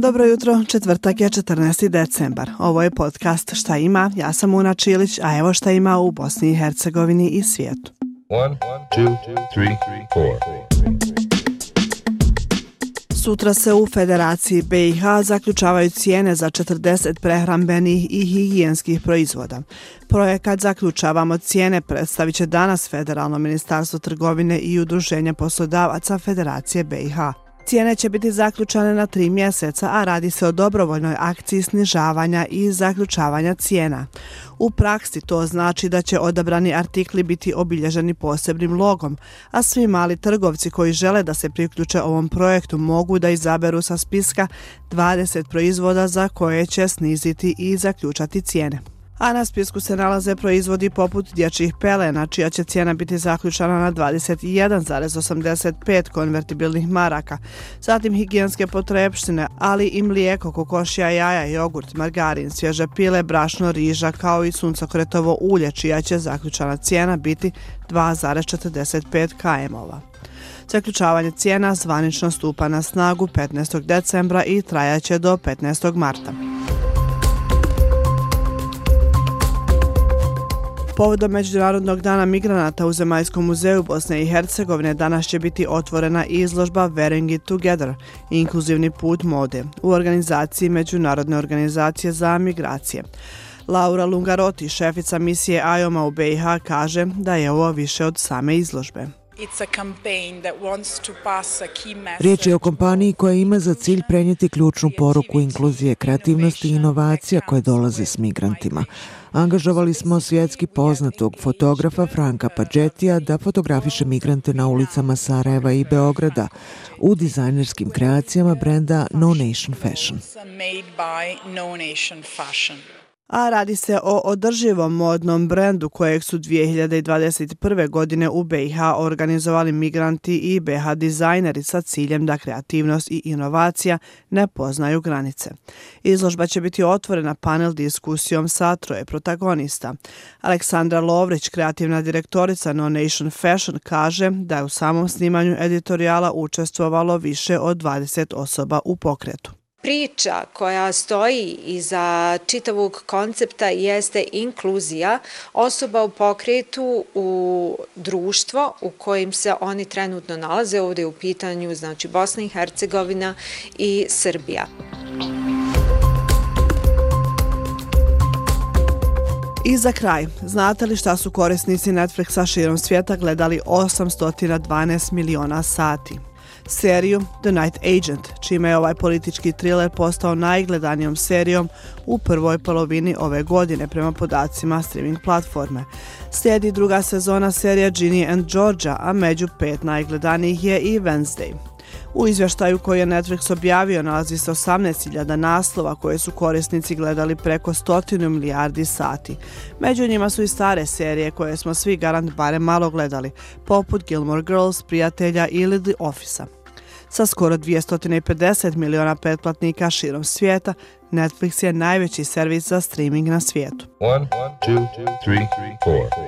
Dobro jutro, četvrtak je 14. decembar. Ovo je podcast Šta ima, ja sam Una Čilić, a evo šta ima u Bosni i Hercegovini i svijetu. One, two, three, Sutra se u Federaciji BiH zaključavaju cijene za 40 prehrambenih i higijenskih proizvoda. Projekat Zaključavamo cijene predstavit će danas Federalno ministarstvo trgovine i udruženje poslodavaca Federacije BiH. Cijene će biti zaključane na tri mjeseca, a radi se o dobrovoljnoj akciji snižavanja i zaključavanja cijena. U praksi to znači da će odabrani artikli biti obilježeni posebnim logom, a svi mali trgovci koji žele da se priključe ovom projektu mogu da izaberu sa spiska 20 proizvoda za koje će sniziti i zaključati cijene a na spisku se nalaze proizvodi poput dječjih pelena, čija će cijena biti zaključana na 21,85 konvertibilnih maraka, zatim higijenske potrepštine, ali i mlijeko, kokošija, jaja, jogurt, margarin, svježe pile, brašno, riža, kao i suncokretovo ulje, čija će zaključana cijena biti 2,45 km-ova. Zaključavanje cijena zvanično stupa na snagu 15. decembra i trajaće do 15. marta. Povodom Međunarodnog dana migranata u Zemaljskom muzeju Bosne i Hercegovine danas će biti otvorena izložba Wearing it Together, inkluzivni put mode, u organizaciji Međunarodne organizacije za migracije. Laura Lungaroti, šefica misije IOMA u BiH, kaže da je ovo više od same izložbe. Riječ je o kompaniji koja ima za cilj prenijeti ključnu poruku inkluzije, kreativnosti i inovacija koje dolaze s migrantima. Angažovali smo svjetski poznatog fotografa Franka Pađetija da fotografiše migrante na ulicama Sarajeva i Beograda u dizajnerskim kreacijama brenda No Nation Fashion a radi se o održivom modnom brendu kojeg su 2021. godine u BiH organizovali migranti i BiH dizajneri sa ciljem da kreativnost i inovacija ne poznaju granice. Izložba će biti otvorena panel diskusijom sa troje protagonista. Aleksandra Lovrić, kreativna direktorica No Nation Fashion, kaže da je u samom snimanju editorijala učestvovalo više od 20 osoba u pokretu. Priča koja stoji iza čitavog koncepta jeste inkluzija osoba u pokretu u društvo u kojim se oni trenutno nalaze. Ovdje u pitanju znači Bosna i Hercegovina i Srbija. I za kraj, znate li šta su korisnici Netflixa širom svijeta gledali 812 miliona sati? Seriju The Night Agent, čime je ovaj politički thriller postao najgledanijom serijom u prvoj polovini ove godine prema podacima streaming platforme. Slijedi druga sezona serija Ginny and Georgia, a među pet najgledanijih je i Wednesday. U izvještaju koji je Netflix objavio nalazi se 18.000 naslova koje su korisnici gledali preko stotinu milijardi sati. Među njima su i stare serije koje smo svi garant bare malo gledali, poput Gilmore Girls, Prijatelja ili The Office-a. Sa skoro 250 miliona pretplatnika širom svijeta, Netflix je najveći servis za streaming na svijetu. One, one, two, two, three, three, four.